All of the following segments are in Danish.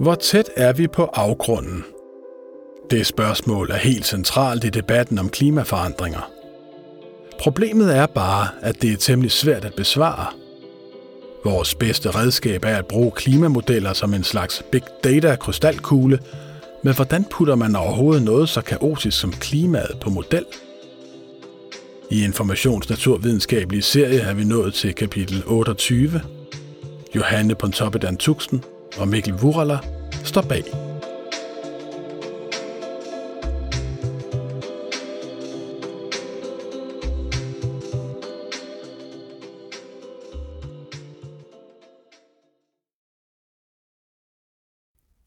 Hvor tæt er vi på afgrunden? Det spørgsmål er helt centralt i debatten om klimaforandringer. Problemet er bare, at det er temmelig svært at besvare. Vores bedste redskab er at bruge klimamodeller som en slags big data-krystalkugle, men hvordan putter man overhovedet noget så kaotisk som klimaet på model? I Informationsnaturvidenskabelige serie er vi nået til kapitel 28. Johanne Pontoppidan Tuxen og Mikkel Wurala står bag.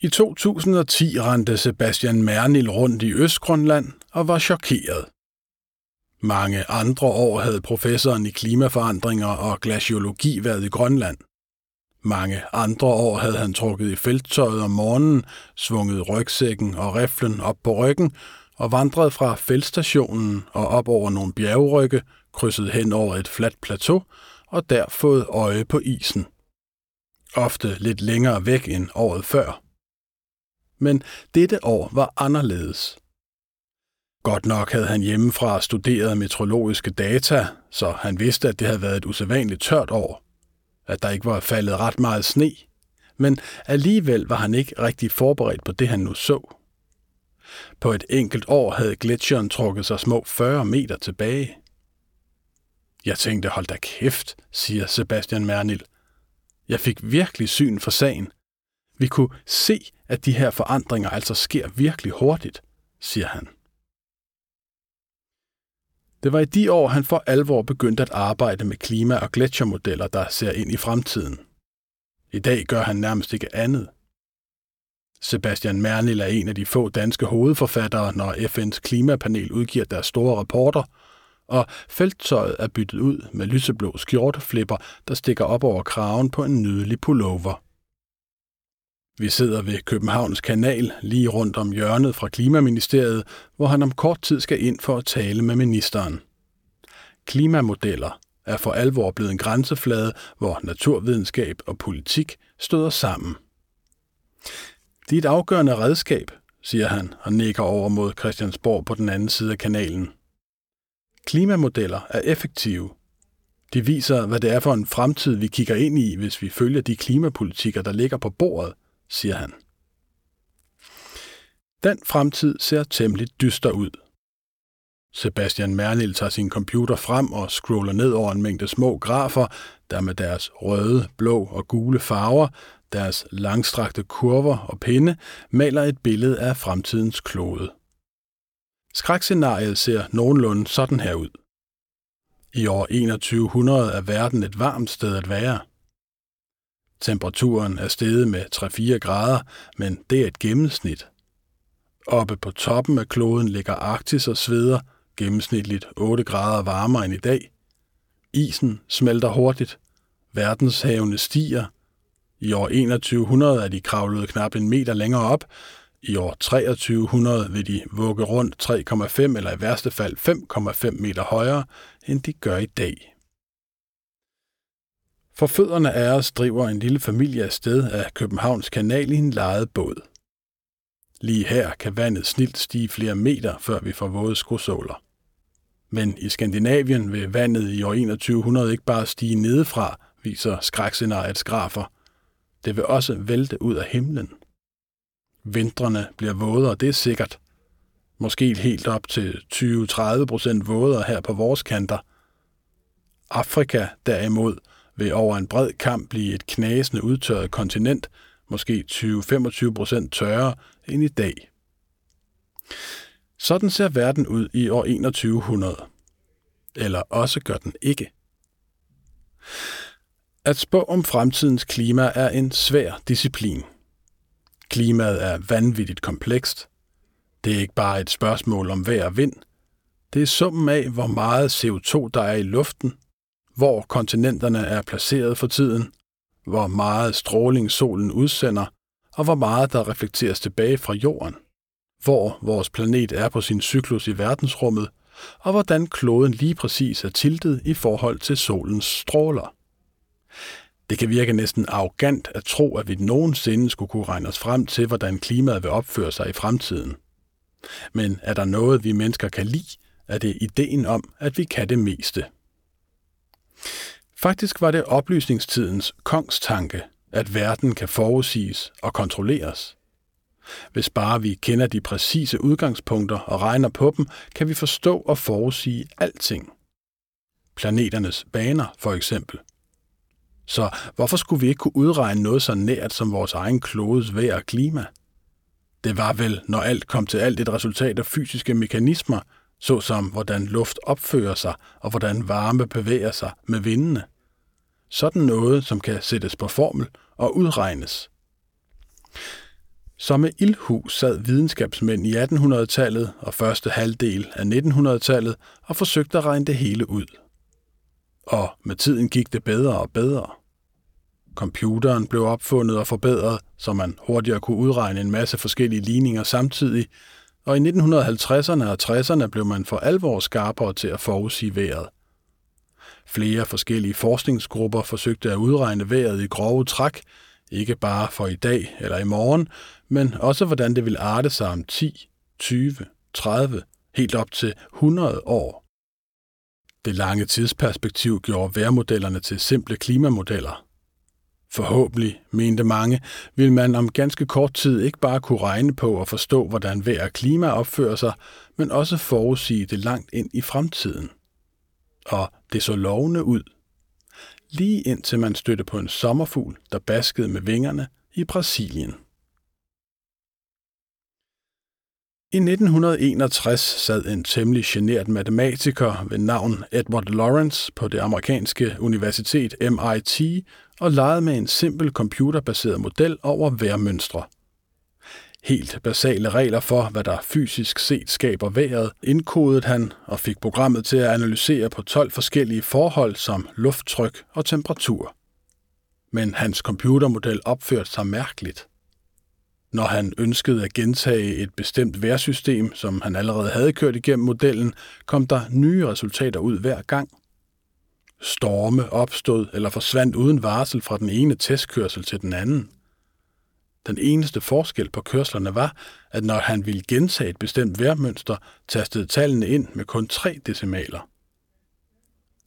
I 2010 rendte Sebastian Mernil rundt i Østgrønland og var chokeret. Mange andre år havde professoren i klimaforandringer og glaciologi været i Grønland. Mange andre år havde han trukket i felttøjet om morgenen, svunget rygsækken og riflen op på ryggen og vandret fra feltstationen og op over nogle bjergrygge, krydset hen over et fladt plateau og der fået øje på isen. Ofte lidt længere væk end året før. Men dette år var anderledes. Godt nok havde han hjemmefra studeret meteorologiske data, så han vidste, at det havde været et usædvanligt tørt år. At der ikke var faldet ret meget sne. Men alligevel var han ikke rigtig forberedt på det, han nu så. På et enkelt år havde gletsjeren trukket sig små 40 meter tilbage. Jeg tænkte, hold da kæft, siger Sebastian Mernil. Jeg fik virkelig syn for sagen. Vi kunne se, at de her forandringer altså sker virkelig hurtigt, siger han. Det var i de år, han for alvor begyndte at arbejde med klima- og gletsjermodeller, der ser ind i fremtiden. I dag gør han nærmest ikke andet. Sebastian Mernil er en af de få danske hovedforfattere, når FN's klimapanel udgiver deres store rapporter, og felttøjet er byttet ud med lyseblå skjorteflipper, der stikker op over kraven på en nydelig pullover. Vi sidder ved Københavns Kanal lige rundt om hjørnet fra Klimaministeriet, hvor han om kort tid skal ind for at tale med ministeren. Klimamodeller er for alvor blevet en grænseflade, hvor naturvidenskab og politik støder sammen. Det er et afgørende redskab, siger han og nikker over mod Christiansborg på den anden side af kanalen. Klimamodeller er effektive. De viser, hvad det er for en fremtid, vi kigger ind i, hvis vi følger de klimapolitikker, der ligger på bordet – siger han. Den fremtid ser temmelig dyster ud. Sebastian Mernil tager sin computer frem og scroller ned over en mængde små grafer, der med deres røde, blå og gule farver, deres langstrakte kurver og pinde, maler et billede af fremtidens klode. Skrækscenariet ser nogenlunde sådan her ud. I år 2100 er verden et varmt sted at være – Temperaturen er steget med 3-4 grader, men det er et gennemsnit. Oppe på toppen af kloden ligger Arktis og sveder, gennemsnitligt 8 grader varmere end i dag. Isen smelter hurtigt. Verdenshavene stiger. I år 2100 er de kravlet knap en meter længere op. I år 2300 vil de vugge rundt 3,5 eller i værste fald 5,5 meter højere, end de gør i dag. For fødderne af os driver en lille familie afsted af Københavns kanal i en lejet båd. Lige her kan vandet snilt stige flere meter, før vi får våde skosåler. Men i Skandinavien vil vandet i år 2100 ikke bare stige nedefra, viser skrækscenariets grafer. Det vil også vælte ud af himlen. Vintrene bliver vådere, det er sikkert. Måske helt op til 20-30 procent vådere her på vores kanter. Afrika derimod – vil over en bred kamp blive et knasende udtørret kontinent, måske 20-25 procent tørre end i dag. Sådan ser verden ud i år 2100. Eller også gør den ikke. At spå om fremtidens klima er en svær disciplin. Klimaet er vanvittigt komplekst. Det er ikke bare et spørgsmål om vejr og vind. Det er summen af, hvor meget CO2 der er i luften, hvor kontinenterne er placeret for tiden, hvor meget stråling solen udsender, og hvor meget der reflekteres tilbage fra jorden, hvor vores planet er på sin cyklus i verdensrummet, og hvordan kloden lige præcis er tiltet i forhold til solens stråler. Det kan virke næsten arrogant at tro, at vi nogensinde skulle kunne regne os frem til, hvordan klimaet vil opføre sig i fremtiden. Men er der noget, vi mennesker kan lide, er det ideen om, at vi kan det meste. Faktisk var det oplysningstidens kongstanke, at verden kan forudsiges og kontrolleres. Hvis bare vi kender de præcise udgangspunkter og regner på dem, kan vi forstå og forudsige alting. Planeternes baner for eksempel. Så hvorfor skulle vi ikke kunne udregne noget så nært som vores egen klodes vejr og klima? Det var vel, når alt kom til alt, et resultat af fysiske mekanismer, såsom hvordan luft opfører sig og hvordan varme bevæger sig med vindene. Sådan noget, som kan sættes på formel og udregnes. Som med ildhus sad videnskabsmænd i 1800-tallet og første halvdel af 1900-tallet og forsøgte at regne det hele ud. Og med tiden gik det bedre og bedre. Computeren blev opfundet og forbedret, så man hurtigere kunne udregne en masse forskellige ligninger samtidig, og i 1950'erne og 60'erne blev man for alvor skarpere til at forudsige vejret. Flere forskellige forskningsgrupper forsøgte at udregne vejret i grove træk, ikke bare for i dag eller i morgen, men også hvordan det vil arte sig om 10, 20, 30, helt op til 100 år. Det lange tidsperspektiv gjorde vejrmodellerne til simple klimamodeller. Forhåbentlig, mente mange, vil man om ganske kort tid ikke bare kunne regne på og forstå, hvordan vejr og klima opfører sig, men også forudsige det langt ind i fremtiden. Og det så lovende ud. Lige indtil man stødte på en sommerfugl, der baskede med vingerne i Brasilien. I 1961 sad en temmelig genert matematiker ved navn Edward Lawrence på det amerikanske universitet MIT og legede med en simpel computerbaseret model over vejrmønstre. Helt basale regler for, hvad der fysisk set skaber vejret, indkodede han og fik programmet til at analysere på 12 forskellige forhold som lufttryk og temperatur. Men hans computermodel opførte sig mærkeligt. Når han ønskede at gentage et bestemt værsystem, som han allerede havde kørt igennem modellen, kom der nye resultater ud hver gang. Storme opstod eller forsvandt uden varsel fra den ene testkørsel til den anden. Den eneste forskel på kørslerne var, at når han ville gentage et bestemt vejrmønster, tastede tallene ind med kun tre decimaler.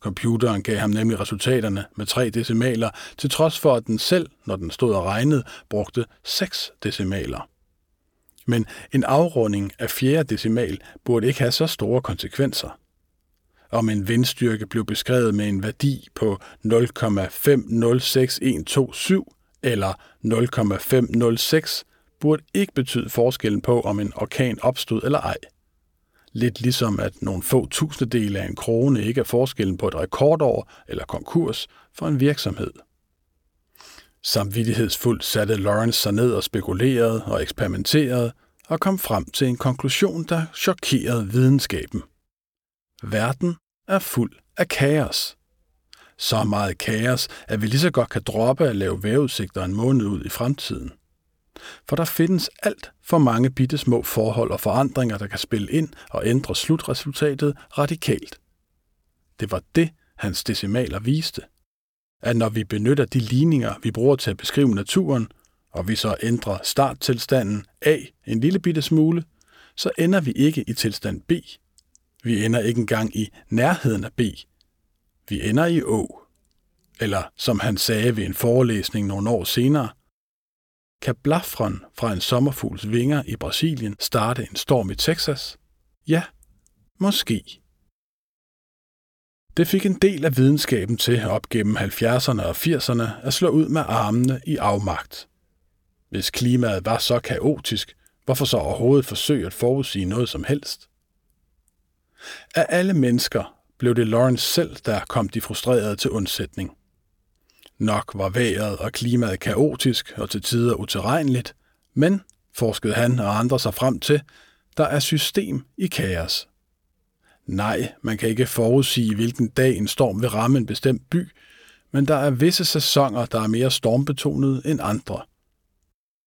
Computeren gav ham nemlig resultaterne med tre decimaler, til trods for at den selv, når den stod og regnede, brugte seks decimaler. Men en afrunding af fjerde decimal burde ikke have så store konsekvenser. Om en vindstyrke blev beskrevet med en værdi på 0,506127 eller 0,506, burde ikke betyde forskellen på, om en orkan opstod eller ej. Lidt ligesom at nogle få tusindedele af en krone ikke er forskellen på et rekordår eller konkurs for en virksomhed. Samvittighedsfuldt satte Lawrence sig ned og spekulerede og eksperimenterede og kom frem til en konklusion, der chokerede videnskaben. Verden er fuld af kaos. Så meget kaos, at vi lige så godt kan droppe at lave vejrudsigter en måned ud i fremtiden. For der findes alt for mange bitte små forhold og forandringer, der kan spille ind og ændre slutresultatet radikalt. Det var det, hans decimaler viste. At når vi benytter de ligninger, vi bruger til at beskrive naturen, og vi så ændrer starttilstanden A en lille bitte smule, så ender vi ikke i tilstand B. Vi ender ikke engang i nærheden af B. Vi ender i Å. Eller som han sagde ved en forelæsning nogle år senere, kan blafron fra en sommerfugls vinger i Brasilien starte en storm i Texas? Ja, måske. Det fik en del af videnskaben til op gennem 70'erne og 80'erne at slå ud med armene i afmagt. Hvis klimaet var så kaotisk, hvorfor så overhovedet forsøge at forudsige noget som helst? Af alle mennesker blev det Lawrence selv, der kom de frustrerede til undsætning. Nok var vejret og klimaet kaotisk og til tider utilregneligt, men, forskede han og andre sig frem til, der er system i kaos. Nej, man kan ikke forudsige, hvilken dag en storm vil ramme en bestemt by, men der er visse sæsoner, der er mere stormbetonede end andre.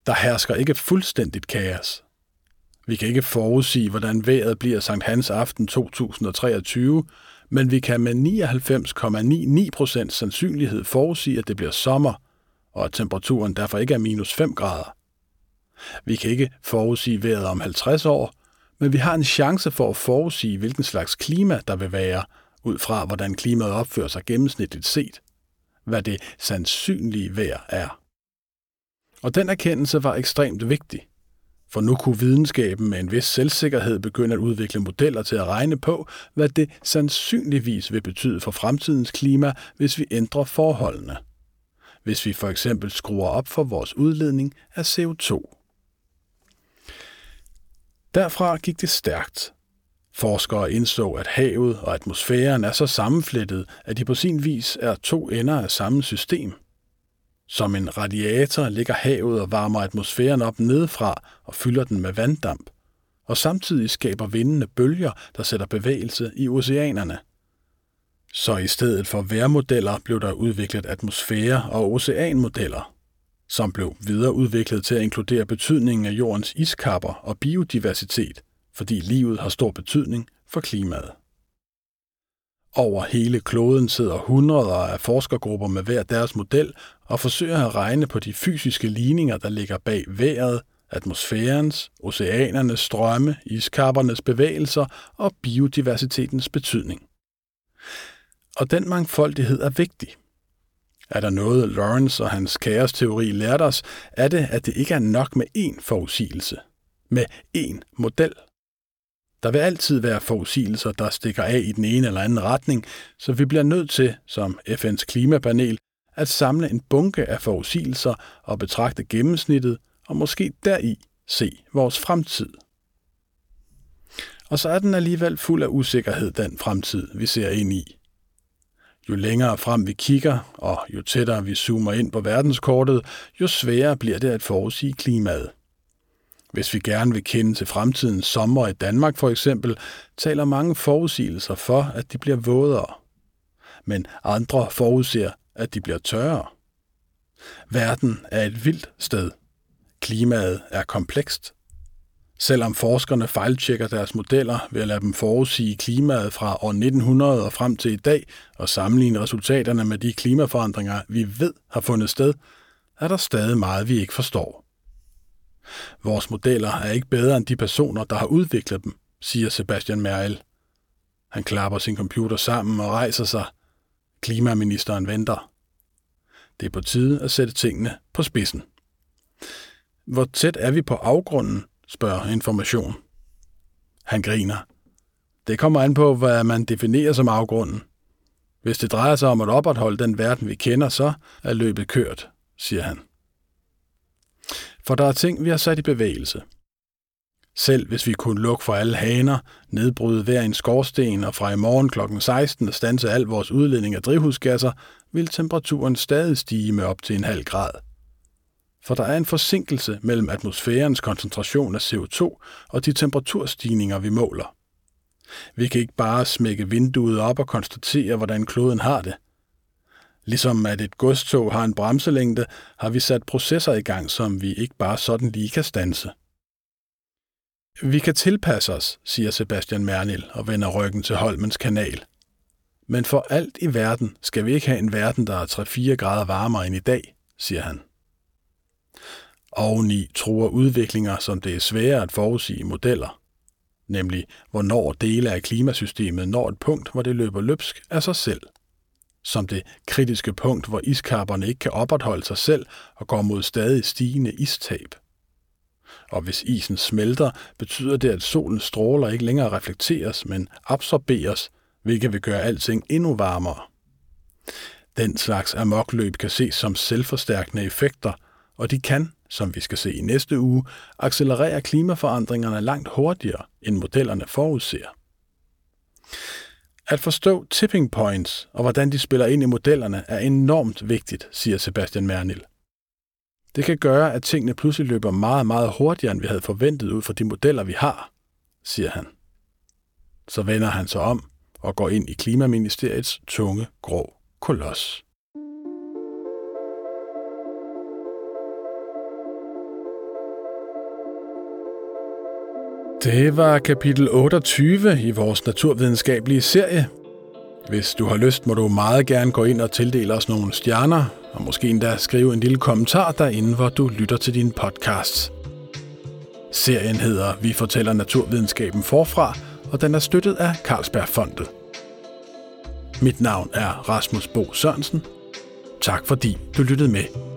Der hersker ikke fuldstændigt kaos. Vi kan ikke forudsige, hvordan vejret bliver Sankt Hans aften 2023, men vi kan med 99,99% sandsynlighed forudsige, at det bliver sommer, og at temperaturen derfor ikke er minus 5 grader. Vi kan ikke forudsige vejret om 50 år, men vi har en chance for at forudsige, hvilken slags klima der vil være, ud fra hvordan klimaet opfører sig gennemsnitligt set. Hvad det sandsynlige vejr er. Og den erkendelse var ekstremt vigtig, for nu kunne videnskaben med en vis selvsikkerhed begynde at udvikle modeller til at regne på, hvad det sandsynligvis vil betyde for fremtidens klima, hvis vi ændrer forholdene. Hvis vi for eksempel skruer op for vores udledning af CO2. Derfra gik det stærkt. Forskere indså, at havet og atmosfæren er så sammenflettet, at de på sin vis er to ender af samme system. Som en radiator ligger havet og varmer atmosfæren op nedefra og fylder den med vanddamp, og samtidig skaber vindene bølger, der sætter bevægelse i oceanerne. Så i stedet for vejrmodeller blev der udviklet atmosfære- og oceanmodeller, som blev videreudviklet til at inkludere betydningen af jordens iskapper og biodiversitet, fordi livet har stor betydning for klimaet. Over hele kloden sidder hundreder af forskergrupper med hver deres model og forsøger at regne på de fysiske ligninger, der ligger bag vejret, atmosfærens, oceanernes strømme, iskappernes bevægelser og biodiversitetens betydning. Og den mangfoldighed er vigtig. Er der noget, Lawrence og hans kaosteori lærte os, er det, at det ikke er nok med én forudsigelse, med én model. Der vil altid være forudsigelser, der stikker af i den ene eller anden retning, så vi bliver nødt til, som FN's klimapanel, at samle en bunke af forudsigelser og betragte gennemsnittet og måske deri se vores fremtid. Og så er den alligevel fuld af usikkerhed, den fremtid, vi ser ind i. Jo længere frem vi kigger, og jo tættere vi zoomer ind på verdenskortet, jo sværere bliver det at forudsige klimaet. Hvis vi gerne vil kende til fremtidens sommer i Danmark for eksempel, taler mange forudsigelser for, at de bliver vådere. Men andre forudser, at de bliver tørre. Verden er et vildt sted. Klimaet er komplekst. Selvom forskerne fejltjekker deres modeller ved at lade dem forudsige klimaet fra år 1900 og frem til i dag og sammenligne resultaterne med de klimaforandringer, vi ved har fundet sted, er der stadig meget, vi ikke forstår. Vores modeller er ikke bedre end de personer, der har udviklet dem, siger Sebastian Merkel. Han klapper sin computer sammen og rejser sig. Klimaministeren venter. Det er på tide at sætte tingene på spidsen. Hvor tæt er vi på afgrunden, spørger information. Han griner. Det kommer an på, hvad man definerer som afgrunden. Hvis det drejer sig om at opretholde den verden, vi kender, så er løbet kørt, siger han. For der er ting, vi har sat i bevægelse. Selv hvis vi kunne lukke for alle haner, nedbryde hver en skorsten og fra i morgen kl. 16 og stanse al vores udledning af drivhusgasser, vil temperaturen stadig stige med op til en halv grad. For der er en forsinkelse mellem atmosfærens koncentration af CO2 og de temperaturstigninger, vi måler. Vi kan ikke bare smække vinduet op og konstatere, hvordan kloden har det – Ligesom at et godstog har en bremselængde, har vi sat processer i gang, som vi ikke bare sådan lige kan stanse. Vi kan tilpasse os, siger Sebastian Mernil og vender ryggen til Holmens kanal. Men for alt i verden skal vi ikke have en verden, der er 3-4 grader varmere end i dag, siger han. Oveni truer udviklinger, som det er svære at forudsige modeller, nemlig hvornår dele af klimasystemet når et punkt, hvor det løber løbsk af sig selv – som det kritiske punkt, hvor iskapperne ikke kan opretholde sig selv og går mod stadig stigende istab. Og hvis isen smelter, betyder det, at solens stråler ikke længere reflekteres, men absorberes, hvilket vil gøre alting endnu varmere. Den slags amokløb kan ses som selvforstærkende effekter, og de kan, som vi skal se i næste uge, accelerere klimaforandringerne langt hurtigere, end modellerne forudser. At forstå tipping points og hvordan de spiller ind i modellerne er enormt vigtigt, siger Sebastian Mernil. Det kan gøre, at tingene pludselig løber meget, meget hurtigere, end vi havde forventet ud fra de modeller, vi har, siger han. Så vender han sig om og går ind i Klimaministeriets tunge, grå koloss. Det var kapitel 28 i vores naturvidenskabelige serie. Hvis du har lyst, må du meget gerne gå ind og tildele os nogle stjerner, og måske endda skrive en lille kommentar derinde, hvor du lytter til din podcast. Serien hedder Vi fortæller naturvidenskaben forfra, og den er støttet af Carlsbergfondet. Mit navn er Rasmus Bo Sørensen. Tak fordi du lyttede med.